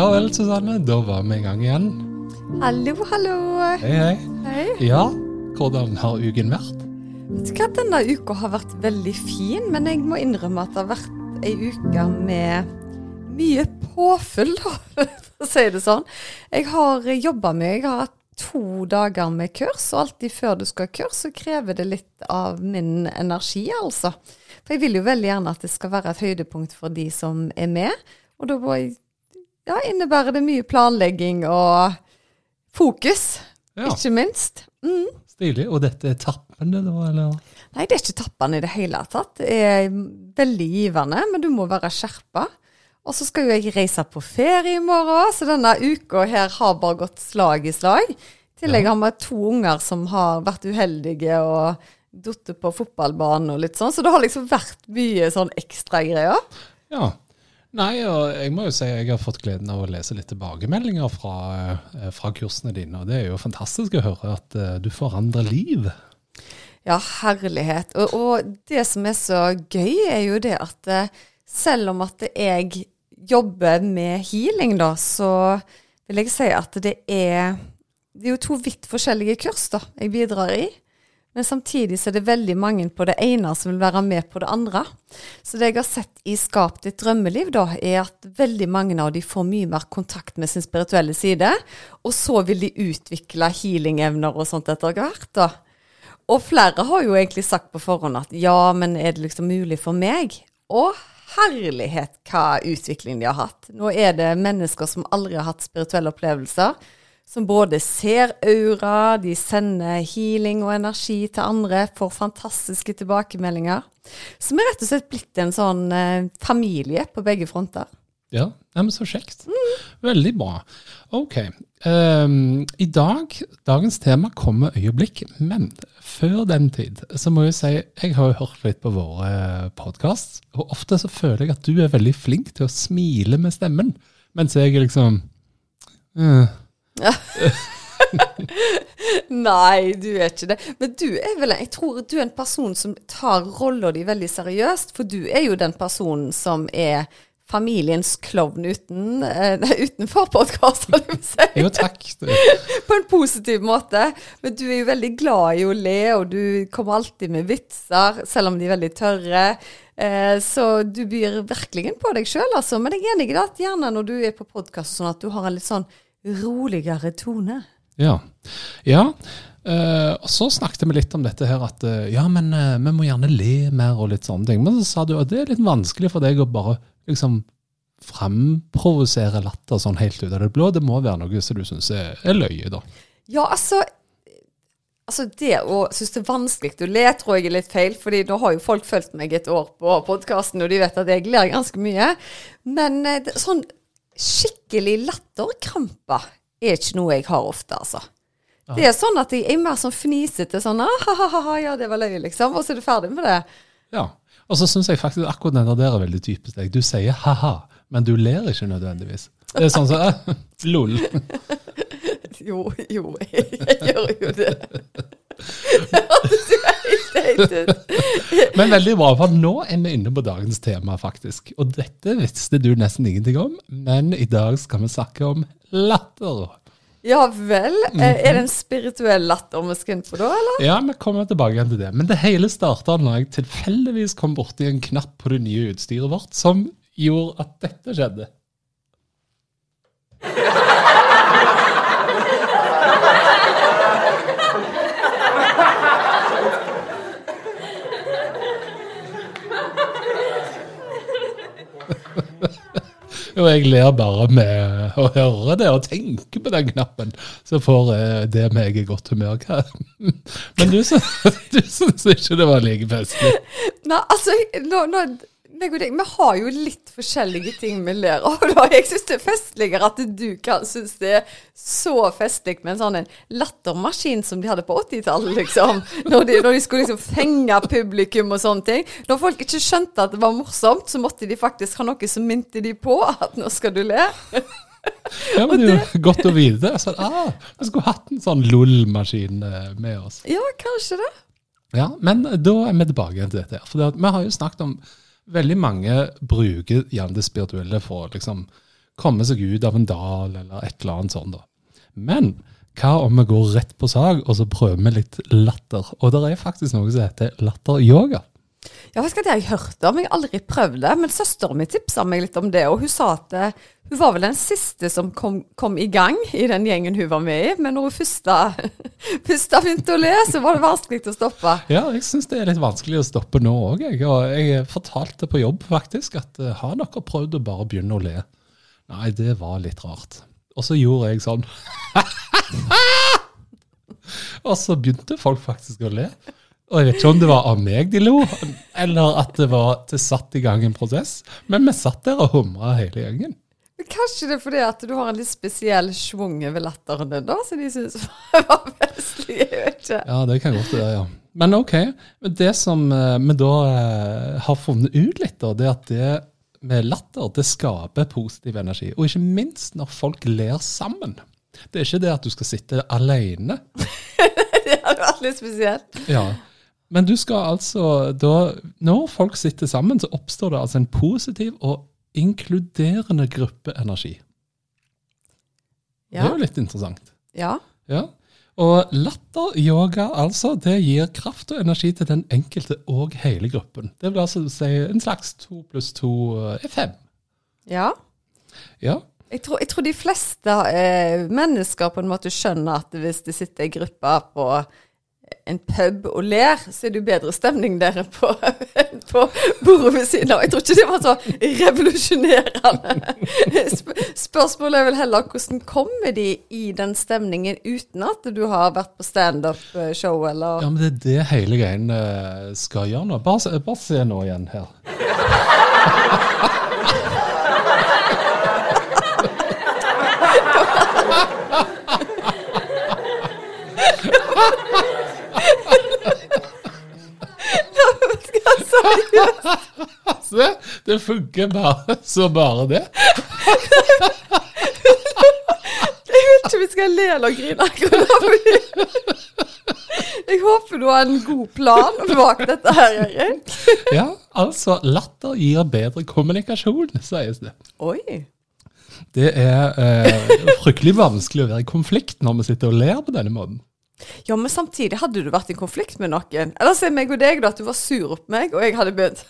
Ja vel, Susanne. Da var vi i gang igjen. Hallo, hallo. Hei, hei. Hei. Ja, hvordan har uken vært? Vet du hva, denne uka har vært veldig fin, men jeg må innrømme at det har vært ei uke med mye påfyll, for å si det sånn. Jeg har jobba med Jeg har hatt to dager med kurs, og alltid før du skal ha kurs, så krever det litt av min energi, altså. For jeg vil jo veldig gjerne at det skal være et høydepunkt for de som er med, og da må jeg ja, innebærer det mye planlegging og fokus, Ja, ikke minst. Mm. Stilig. Og dette er tappende, da, eller? Nei, det er ikke tappende i det hele tatt. Det er veldig givende, men du må være skjerpa. Og så skal jo jeg reise på ferie i morgen, så denne uka her har bare gått slag i slag. I tillegg Ja. har vi to unger som har vært uheldige og datt på fotballbanen og litt sånn, så det har liksom vært mye sånn ekstragreier. Ja. Nei, og jeg må jo si jeg har fått gleden av å lese litt tilbakemeldinger fra, eh, fra kursene dine, og det er jo fantastisk å høre at eh, du forandrer liv. Ja, herlighet. Og, og det som er så gøy, er jo det at eh, selv om at jeg jobber med healing, da, så vil jeg si at det er Det er jo to vidt forskjellige kurs da, jeg bidrar i. Men samtidig så er det veldig mange på det ene som vil være med på det andre. Så det jeg har sett i Skap ditt drømmeliv, da, er at veldig mange av de får mye mer kontakt med sin spirituelle side. Og så vil de utvikle healing-evner og sånt etter hvert. da. Og flere har jo egentlig sagt på forhånd at ja, men er det liksom mulig for meg? Og herlighet hva utvikling de har hatt. Nå er det mennesker som aldri har hatt spirituelle opplevelser, som både ser aura, de sender healing og energi til andre, får fantastiske tilbakemeldinger. Som er rett og slett blitt en sånn eh, familie på begge fronter. Ja, ja men så kjekt. Veldig bra. Ok. Um, I dag, dagens tema kommer øyeblikk, men før den tid så må jeg si jeg har jo hørt litt på våre podkast, og ofte så føler jeg at du er veldig flink til å smile med stemmen, mens jeg liksom liksom eh, Nei, du er ikke det. Men du er vel Jeg tror du er en person som tar rolla di veldig seriøst, for du er jo den personen som er familiens klovn uten, eh, nei, utenfor du si. Jo, takk. På en positiv måte. Men du er jo veldig glad i å le, og du kommer alltid med vitser, selv om de er veldig tørre. Eh, så du byr virkelig på deg sjøl, altså. Men jeg er enig i at gjerne når du er på podkast, sånn at du har en litt sånn roligere tone. Ja. ja. Uh, og så snakket vi litt om dette her at uh, ja, men uh, vi må gjerne le mer og litt sånne ting. Men så sa du at det er litt vanskelig for deg å bare liksom framprovosere latter sånn helt ut av det blå. Det må være noe som du syns er, er løye, da. Ja, altså Altså Det å synes det er vanskelig å le, tror jeg er litt feil. fordi nå har jo folk fulgt meg et år på podkasten, og de vet at jeg ler ganske mye. Men sånn skikkelig latterkramper er ikke noe jeg har ofte, altså. Det er sånn at jeg er mer sånn fnisete sånn ah, ha, ha, ha, ha, ja, det var løye, liksom. Og så er du ferdig med det. Ja. Og så syns jeg faktisk akkurat den der er veldig typisk deg. Du sier ha-ha, men du ler ikke nødvendigvis. Det er sånn som eh, lol. Jo, jo, jeg gjør jo det. Men veldig bra, for nå er vi inne på dagens tema, faktisk. Og dette visste du nesten ingenting om, men i dag skal vi snakke om latter. Ja vel. Eh, Er det en spirituell latter vi skal inn på da, eller? Ja, vi kommer tilbake igjen til det. Men det hele starta når jeg tilfeldigvis kom borti en knapp på det nye utstyret vårt som gjorde at dette skjedde. Og jeg ler bare med å høre det og tenke på den knappen. Så får eh, det meg i godt humør. Men du syns ikke det var like festlig? Nei, altså, nå, nå, meg og deg, vi har jo litt forskjellige ting vi ler av. da. Jeg syns det er festligere at du kan synes det er så festlig med en sånn en lattermaskin som de hadde på 80-tallet, liksom. Når de, når de skulle liksom fenge publikum og sånne ting. Når folk ikke skjønte at det var morsomt, så måtte de faktisk ha noe som minte de på at nå skal du le. Ja, men det er jo godt å vite. Så, ah, vi skulle hatt en sånn LOL-maskin eh, med oss. Ja, kanskje det. Ja, Men da er vi tilbake til dette. her. For vi har jo snakket om Veldig mange bruker gjerne det spirituelle for å liksom komme seg ut av en dal eller et eller annet sånt. da. Men hva om vi går rett på sak og så prøver vi litt latter? Og det er faktisk noe som heter latteryoga. Ja, hva at jeg hørte om? Jeg har aldri prøvd det. Men søsteren min tipsa meg litt om det, og hun sa at eh, hun var vel den siste som kom, kom, i gang i den gjengen hun var med i. Men når hun først begynte å le, så var det vanskelig å stoppe. Ja, jeg syns det er litt vanskelig å stoppe nå òg. Jeg. Jeg fortalte på jobb faktisk at uh, har dere prøvd å bare begynne å le? Nei, det var litt rart. Og så gjorde jeg sånn. og så begynte folk faktisk å le. Og jeg vet ikke om det var av meg de lo, eller at det var det satt i gang en prosess. Men vi satt der og humra hele gjengen. Kanskje det er fordi at du har en litt spesiell schwung over latteren din, da, som de syns var festlig. Jeg vet ikke. Ja, det kan godt være, ja. Men ok. Det som eh, vi da eh, har funnet ut litt, da, det er at det med latter det skaper positiv energi. Og ikke minst når folk ler sammen. Det er ikke det at du skal sitte alene. det hadde vært litt spesielt. Ja. Men du skal altså da Når folk sitter sammen, så oppstår det altså en positiv og inkluderende gruppeenergi. Ja. Det er jo litt interessant. Ja. ja. Og latter-yoga altså, det gir kraft og energi til den enkelte og hele gruppen. Det vil altså si en slags to pluss to er fem. Ja. ja. Jeg tror, jeg tror de fleste eh, mennesker på en måte skjønner at hvis det sitter ei gruppe på en pub og ler, så er det jo bedre stemning der enn på, på bordet ved siden av. Jeg tror ikke det var så revolusjonerende. Spørsmålet er vel heller hvordan kommer de i den stemningen uten at du har vært på standup-show, eller Ja, men det er det hele greien eh, skal gjøre nå. Bare, bare se nå igjen her. Se, det funker bare så bare det. Jeg vet ikke om vi skal le eller grine akkurat Jeg håper du har en god plan bak dette her, Erik. Ja, altså latter gir bedre kommunikasjon, sies det. Oi. Det er eh, fryktelig vanskelig å være i konflikt når vi sitter og ler på denne måten. Ja, men samtidig hadde du vært i konflikt med noen. Eller si meg og deg da, at du var sur på meg, og jeg hadde begynt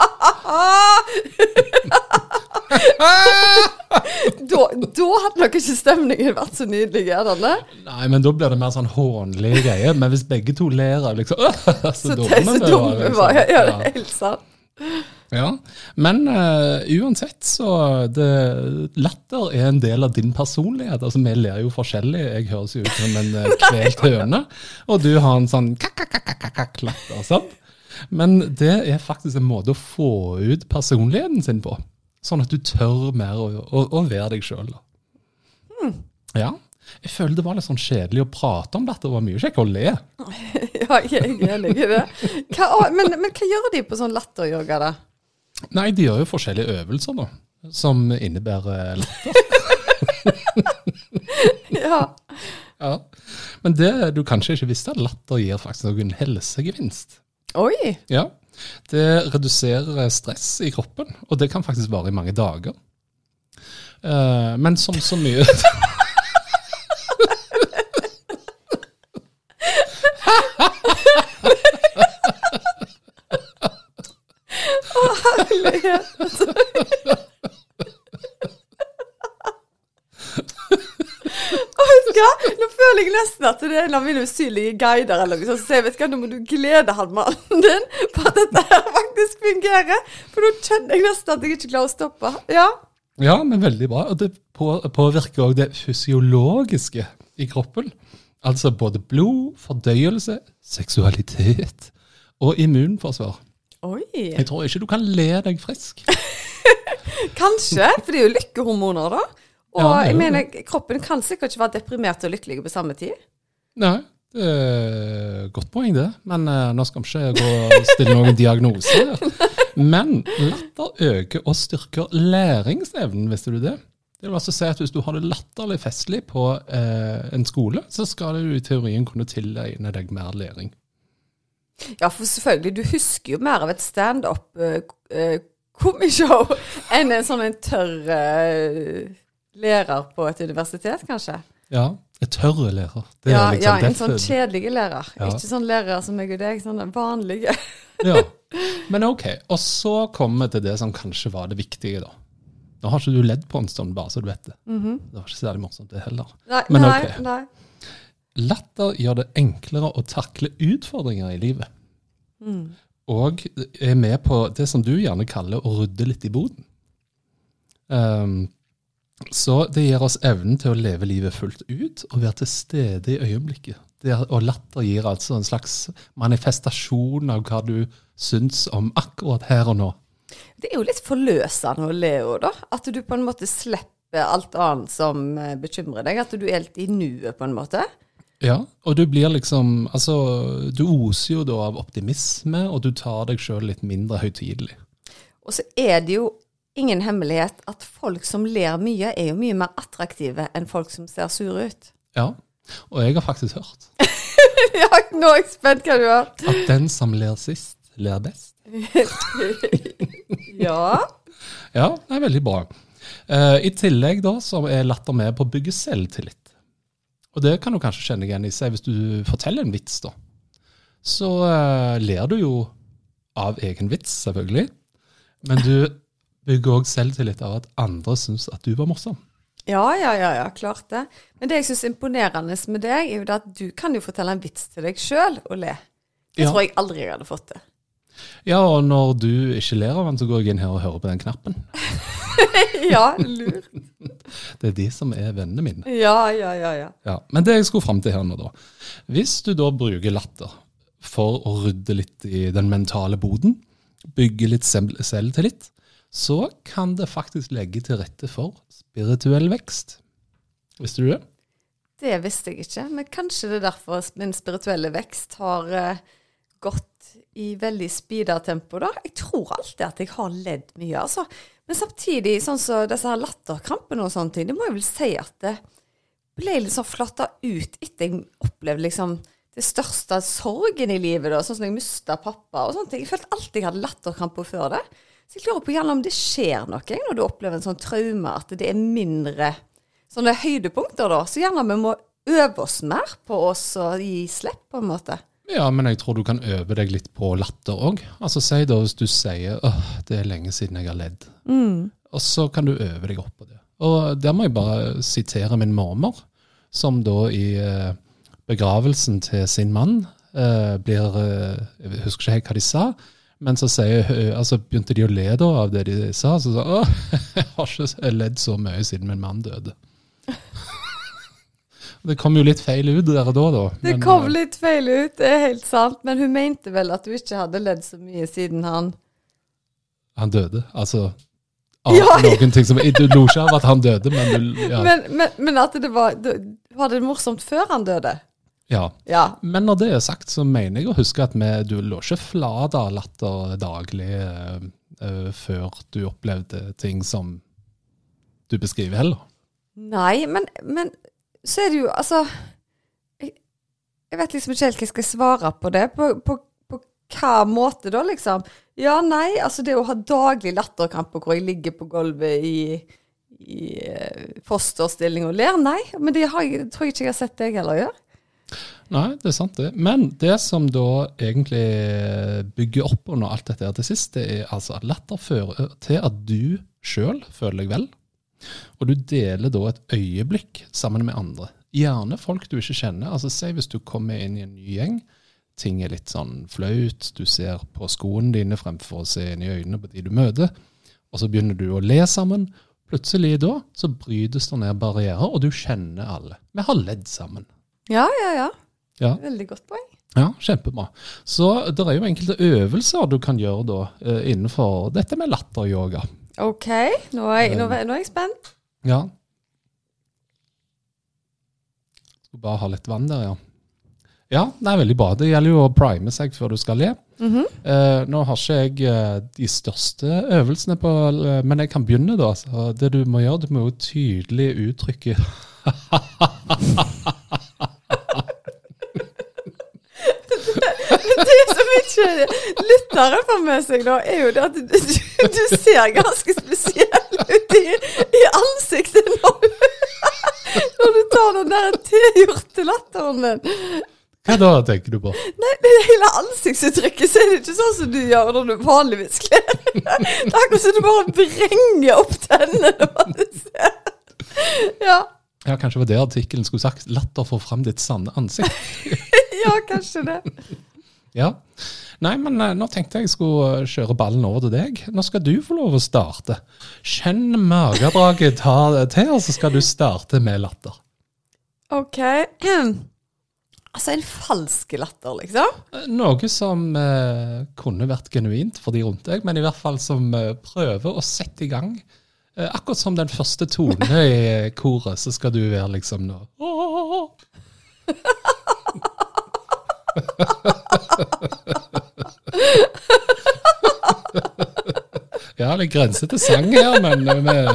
da, da hadde nok ikke stemningen vært så nydelig. Gjerne. Nei, men da blir det mer sånn hånlig greie. Men hvis begge to ler av liksom Så, så dumme vi var. Liksom. Ja, ja, det er helt sant. Ja, Men uh, uansett, så det, Latter er en del av din personlighet. altså Vi ler jo forskjellig. Jeg høres jo ut som en uh, kvelt høne, og du har en sånn kakk-kakk-kakk-latter. sant? Men det er faktisk en måte å få ut personligheten sin på. Sånn at du tør mer å, å, å være deg sjøl. Mm. Ja. Jeg føler det var litt sånn kjedelig å prate om dette. Det var mye kjekkere å le. ja, jeg er enig i det. Hva, men, men, hva gjør de på sånn latteryoga, da? Nei, de gjør jo forskjellige øvelser, da. Som innebærer latter. ja. ja. Men det du kanskje ikke visste, at latter gir faktisk noen helsegevinst. Oi! Ja. Det reduserer stress i kroppen, og det kan faktisk vare i mange dager. Uh, men som så mye Nå føler jeg nesten at det er en av mine usynlige guider eller noe sånt. Så jeg vet hva, nå må du glede han mannen din på at dette her faktisk fungerer. For nå kjenner jeg nesten at jeg ikke klarer å stoppe. Ja, ja men veldig bra. Og det påvirker òg det fysiologiske i kroppen. Altså både blod, fordøyelse, seksualitet og immunforsvar. Oi. Jeg tror ikke du kan le deg frisk. Kanskje, for det er jo lykkehormoner, da. Og Ja, jeg mener, kroppen kan sikkert ikke være deprimert og lykkelig på samme tid. Nei, det er godt poeng det. Men uh, nå skal vi ikke gå og stille noen diagnoser. Men latter øker og styrker læringsevnen, visste du det? Det vil altså si at Hvis du har det latterlig festlig på uh, en skole, så skal du i teorien kunne tilegne deg mer læring. Ja, for selvfølgelig, du husker jo mer av et standup-komishow enn en sånn en tørr eh, lærer på et universitet, kanskje. Ja, En tørre lærer. Det er Ja, liksom ja, en sånn kjedelig lærer. Ja. Ikke sånn lærer som meg og deg, sånne vanlige. Ja, Men ok, og så kommer vi til det som kanskje var det viktige, da. Nå har ikke du ledd på en stund, bare så du vet det. Det var ikke særlig morsomt, det heller. Nei, Men nei, ok. nei. Latter gjør det enklere å takle utfordringer i livet. Mm. Og er med på det som du gjerne kaller å rydde litt i boden. Ehm, så det gir oss evnen til å leve livet fullt ut og være til stede i øyeblikket. Det er, og latter gir altså en slags manifestasjon av hva du syns om akkurat her og nå. Det er jo litt forløsende å le òg, da. At du på en måte slipper alt annet som eh, bekymrer deg. At du er helt i nuet, på en måte. Ja, og du blir liksom Altså, du oser jo da av optimisme, og du tar deg sjøl litt mindre høytidelig. Og så er det jo ingen hemmelighet at folk som ler mye, er jo mye mer attraktive enn folk som ser sure ut. Ja, og jeg har faktisk hørt ja, nå er jeg spent hva du har. at den som ler sist, ler best. Ja. Ja, det er veldig bra. Uh, I tillegg da, så er latter med på å bygge selvtillit. Og det kan du kanskje kjenne igjen i seg hvis du forteller en vits, da. Så uh, ler du jo av egen vits, selvfølgelig. Men du bygger òg selvtillit av at andre syns at du var morsom. Ja, ja, ja, ja, klart det. Men det jeg syns er imponerende med deg, er jo at du kan jo fortelle en vits til deg sjøl og le. Det Ja. tror jeg aldri jeg hadde fått til. Ja, og når du ikke ler av den, så går jeg inn her og hører på den knappen. ja, lurt. Det er de som er vennene mine. Ja, ja, ja, ja. Ja, Men det jeg skulle fram til her nå, da. Hvis du da bruker latter for å rydde litt i den mentale boden, bygge litt selv- selvtillit, så kan det faktisk legge til rette for spirituell vekst. Visste du det? Det visste jeg ikke, men kanskje det er derfor min spirituelle vekst har eh, gått i veldig speeda tempo, da. Jeg tror alltid at jeg har ledd mye, altså. Men samtidig, sånn som disse her latterkrampene og sånne ting, det må jeg vel si at det ble litt sånn flatta ut etter jeg opplevde liksom det største sorgen i livet, da. Sånn som jeg mista pappa og sånne ting. Jeg følte alltid jeg hadde latterkramper før det. Så jeg lurer på gjerne om det skjer noe når du opplever en sånn traume, at det er mindre sånne høydepunkter, da. Så gjerne vi må øve oss mer på oss å gi slipp, på en måte. Ja, men jeg tror du kan øve deg litt på latter òg. Altså, si da hvis du sier åh, det er lenge siden jeg har ledd. Og så kan du øve deg opp på det. Og der må jeg bare sitere min mormor, som da i eh, begravelsen til sin mann eh, blir eh, Jeg husker ikke helt hva de sa, men så sier, altså, begynte de å le da av det de sa. Så sa åh, jeg har ikke ledd så mye siden min mann døde. Det kom jo litt feil ut der og da, da. Det men, kom eh, litt feil ut, det er helt sant. Men hun mente vel at du ikke hadde ledd så mye siden han Han døde, altså av Ja, noen ting som Du lo ikke av at han døde, men du ja, men, men, men at det var du hadde det morsomt før han døde? Ja. Ja. Men når det er sagt, så mener jeg å huske at vi, du lå ikke flat av latter daglig eh, før du opplevde ting som du beskriver heller. Nei, men, men så er det jo Altså jeg, jeg vet liksom ikke helt hva jeg skal svare på det. På, på, på hva måte da, liksom? Ja, nei, altså det å ha daglig latterkramper hvor jeg ligger på gulvet i, i eh, fosterstilling og ler, nei. Men det har jeg, tror jeg ikke jeg har sett deg heller gjøre. Nei, det er sant det. Men det som da egentlig bygger opp under alt dette her til sist, det er altså at latter fører til at du sjøl føler deg vel. Og du deler da et øyeblikk sammen med andre. Gjerne folk du ikke kjenner. Altså Si hvis du kommer inn i en ny gjeng. Ting er litt sånn flaut. Du ser på skoene dine fremfor å se inn i øynene på de du møter. Og så begynner du å le sammen. Plutselig da så brytes det ned barrierer, og du kjenner alle. Vi har ledd sammen. Ja, ja, ja. Ja. Veldig godt poeng. Ja, kjempebra. Så det er jo enkelte øvelser du kan gjøre da eh, innenfor dette med latteryoga. OK, nå er, jeg, nå, er- nå er jeg spent. Ja. Skal bare ha litt vann der, ja. Ja, det er veldig bra. Det gjelder jo å prime seg før du skal le. Mhm. Eh, nå har ikke jeg eh, de største øvelsene på eh, Men jeg kan begynne, da. Så det du må gjøre, du må jo tydelig uttrykke Det som ikke lyttere får med seg, da, er jo det at du, du ser ganske spesiell ut i, i ansiktet når du, når du tar den der tilgjorte latteren din. Hva da, tenker du på? Nei, det hele ansiktsuttrykket så er det ikke sånn som du gjør når du vanligvis kler deg. Det er akkurat som du bare vrenger opp tennene. Ja, Ja, Kanskje det var det artikkelen skulle sagt. 'Latter får fram ditt sanne ansikt'. ja, kanskje det. Ja. Nei, men eh, nå tenkte jeg skulle eh, kjøre ballen over til deg. Nå skal du få lov å starte. Kjenn magedraget ta til, og så skal du starte med latter. Ok. Altså en falsk latter, liksom? Eh, Noe som eh, kunne vært genuint for de rundt deg, men i hvert fall som eh, prøver å sette i gang. Eh, akkurat som den første tone i koret, så skal du være liksom nå! Ja, det er grenser til sang her, men med...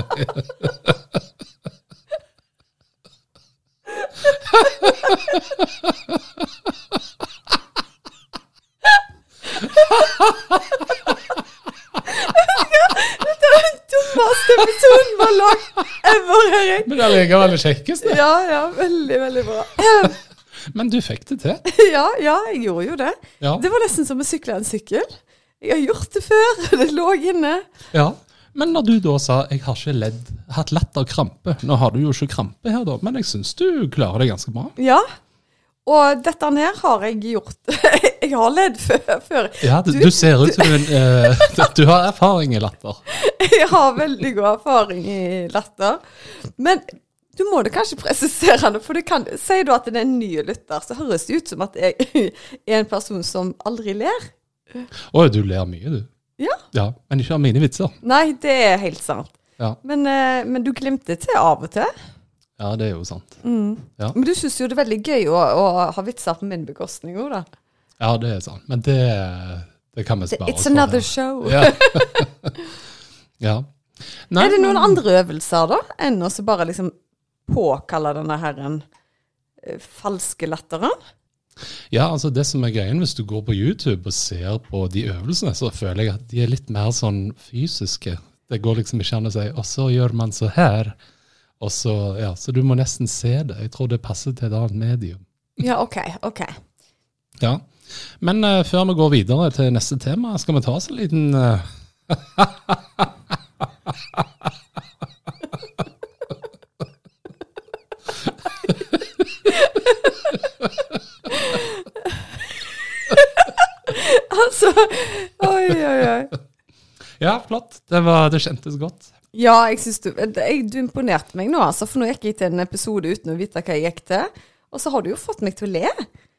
Dette Det er den dummeste episoden vi har lagd ever, Erik. Men allikevel det kjekkeste. Ja, ja, veldig, veldig bra. Men du fikk det til. Ja, ja, jeg gjorde jo det. Ja. Det var nesten som å sykle en sykkel. Jeg har gjort det før, det lå inne. Ja. Men når du da sa 'jeg har ikke ledd, hatt latterkrampe' Nå har du jo ikke krampe her, da, men jeg syns du klarer det ganske bra. Ja. Og dette her har jeg gjort. Jeg har ledd før. Ja, du, Du- ser ut som en eh, Du har erfaring i latter. Jeg har veldig god erfaring i latter. Men du må det kanskje presisere det, for du kan, sier du at det er en ny lytter, så høres det ut som at jeg er en person som aldri ler. Å, du ler mye, du. Ja. Ja, Men ikke av mine vitser. Nei, det er helt sant. Ja, Men, eh, men du glimter til av og til. ja det er jo sant. Ja. Men du syns jo det er veldig gøy å, å ha vitser på min bekostning òg, da. Ja, det er sant. Men det, det kan vi spare It's oss for another her. show. Ja. ja. Nei, er det noen andre øvelser, da, enn å bare liksom påkalle denne herren eh, falske latteren? Ja, altså det som er greien Hvis du går på YouTube og ser på de øvelsene, så føler jeg at de er litt mer sånn fysiske. Det går liksom ikke an å si 'og så gjør man så her'. Og så, ja, så du må nesten se det. Jeg tror det passer til et annet medium. Ja, OK. ok. Ja. Men uh, før vi går videre til neste tema, skal vi ta oss en liten eh, Altså Oi, oi, oi. Ja, flott. Det, var, det kjentes godt. Ja, jeg synes du, jeg, du imponerte meg nå, altså. For nå gikk jeg til en episode uten å vite hva jeg gikk til. Og så har du jo fått meg til å le.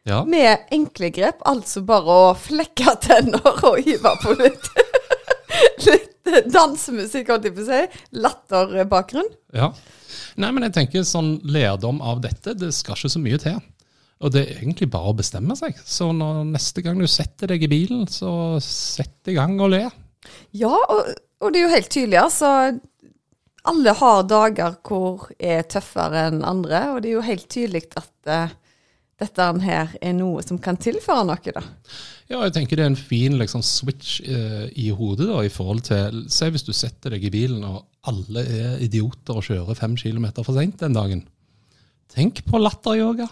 Ja. Med enkle grep. Altså bare å flekke tenner og hive på litt Litt dansemusikk, holdt jeg på å si. Latterbakgrunn. ja. Nei, men jeg tenker sånn lærdom av dette, det skal ikke så mye til. Og det er egentlig bare å bestemme seg. Så når neste gang du setter deg i bilen, så sett i gang og le. Ja, og, og det er jo helt tydelig, altså. Alle har dager hvor er tøffere enn andre, og det er jo helt tydelig at uh, dette her er noe som kan tilføre noe, da. Ja, jeg tenker det er en fin liksom, switch eh, i hodet da, i forhold til Se hvis du setter deg i bilen og alle er idioter og kjører fem kilometer for seint den dagen. Tenk på latteryoga.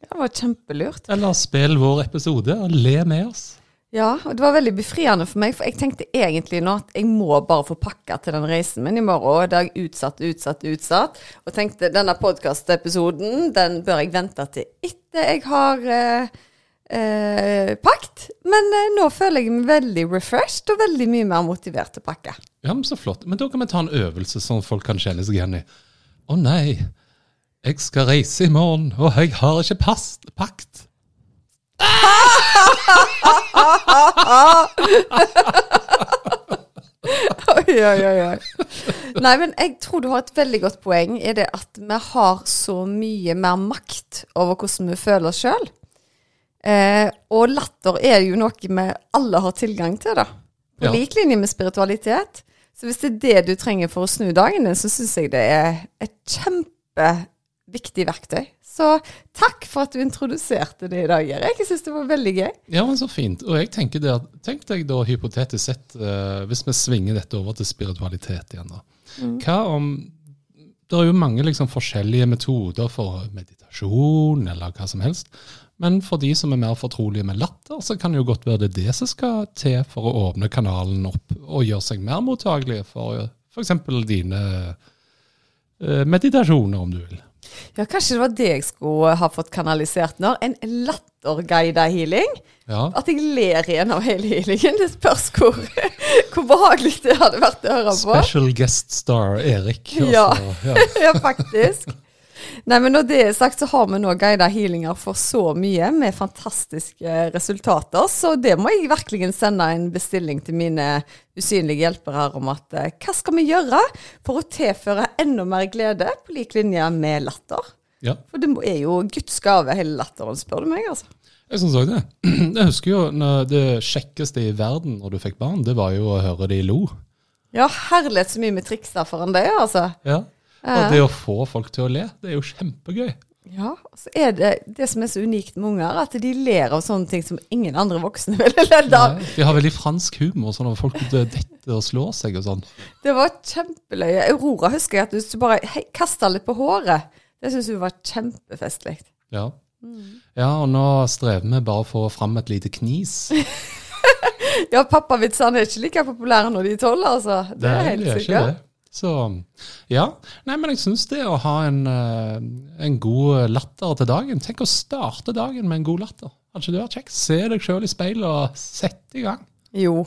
Det var kjempelurt. Eller spill vår episode og le med oss. Ja, og det var veldig befriende for meg, for jeg tenkte egentlig nå at jeg må bare få pakka til den reisen min i morgen. Det har jeg utsatt, utsatt, utsatt. Og tenkte denne podkastepisoden, den bør jeg vente til etter jeg har eh, eh, pakket. Men eh, nå føler jeg meg veldig refreshed og veldig mye mer motivert til å pakke. Ja, men Så flott. Men da kan vi ta en øvelse sånn folk kan kjenne seg igjen i. Å nei, jeg skal reise i morgen, og jeg har ikke pass, pakt. Oi, oi, oi. Nei, men jeg tror du har et veldig godt poeng i det at vi har så mye mer makt over hvordan vi føler oss sjøl. Eh, og latter er jo noe vi alle har tilgang til, da. På Ja. lik linje med spiritualitet. Så hvis det er det du trenger for å snu dagen din, så syns jeg det er et kjempeviktig verktøy. Så takk for at du introduserte det i dag, Erik. Jeg syns det var veldig gøy. Ja, men så fint. Og jeg tenker det at, Tenk deg da hypotetisk sett, eh, hvis vi svinger dette over til spiritualitet igjen, da. Hva om Det er jo mange liksom forskjellige metoder for meditasjon eller hva som helst. Men for de som er mer fortrolige med latter, så kan det jo godt være det det som skal til for å åpne kanalen opp og gjøre seg mer mottagelige for f.eks. dine eh, meditasjoner, om du vil. Ja, kanskje det var det jeg skulle ha fått kanalisert nå. En latterguida healing. Ja, At jeg ler igjen av hele healingen. Det spørs hvor, hvor behagelig det hadde vært å høre på. Special guest star Erik. Ja. altså, ja. Ja, faktisk. Nei, men Når det er sagt, så har vi nå guida healinger for så mye, med fantastiske resultater. Så det må jeg virkelig sende en bestilling til mine usynlige hjelpere om at eh, hva skal vi gjøre for å tilføre enda mer glede, på lik linje med latter? ja. For det er jo Guds gave, hele latteren, spør du meg, altså. Jeg syns òg det. Jeg husker jo det kjekkeste i verden når du fikk barn, det var jo å høre de lo. Ja, herlighet så mye vi trikser foran det, altså. Ja. Og det å få folk til å le, det er jo kjempegøy. Ja, og så er det det som er så unikt med unger, at de ler av sånne ting som ingen andre voksne ville ledd av. Nei, De har veldig fransk humor, sånn at folk detter og slår seg og sånn. Det var kjempeløye. Aurora husker jeg at hvis du bare kasta litt på håret, det syns hun var kjempefestlig. Ja. ja, og nå strever vi bare for å få fram et lite knis. Ja, pappavitsene er ikke like populære når de er tolv, altså. Det er det er helt sikkert. Så ja. Nei, men jeg syns det å ha en, eh, en god latter til dagen Tenk å starte dagen med en god latter. Hadde ikke det vært kjekt? Se deg sjøl i speilet og sette i gang. Jo.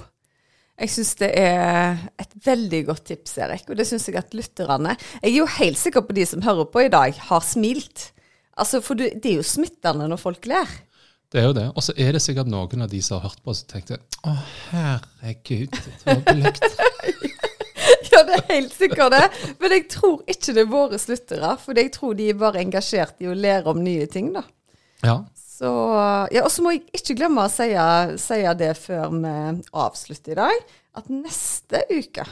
Jeg syns det er et veldig godt tips, Erik. Og det syns jeg at lytterne Jeg er jo helt sikker på de som hører på i dag, har smilt. Altså, For du, det er jo smittende når folk ler. Det er jo det. Og så er det sikkert noen av de som har hørt på, som tenkte å herregud, det var blekt. Ja, det er helt sikkert det. Men jeg tror ikke det er våre sluttere. For jeg tror de er bare engasjert i å lære om nye ting, da. Ja. Så, ja, Og så må jeg ikke glemme å si, si det før vi avslutter i dag, at neste uke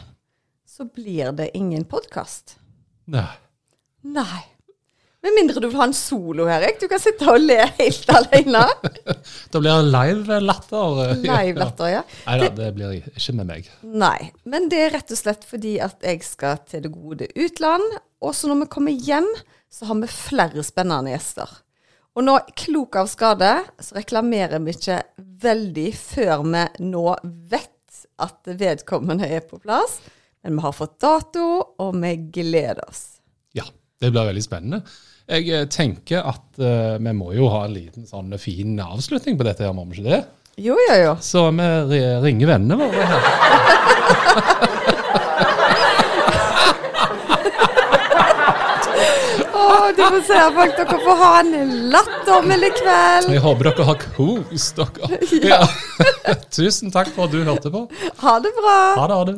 så blir det ingen podkast. Nei. Nei. Med mindre du vil ha en solo, Erik. Du kan sitte og le helt alene. Da blir det live latter. Live-latter, ja. Nei da, det blir ikke med meg. Nei, men det er rett og slett fordi at jeg skal til det gode utland. Og så når vi kommer hjem, så har vi flere spennende gjester. Og nå, klok av skade, så reklamerer vi ikke veldig før vi nå vet at vedkommende er på plass. Men vi har fått dato, og vi gleder oss. Ja, det blir veldig spennende. Jeg eh, tenker at uh, vi må jo ha en liten sånn fin avslutning på dette, her, må vi ikke det? Jo, jo, jo. Så vi ringer vennene våre her. Å, du får se folk. Dere får ha en lattermild kveld. Jeg håper dere har kost dere. Ja. Tusen takk for at du hørte på. Ha det bra. Ha det, ha det.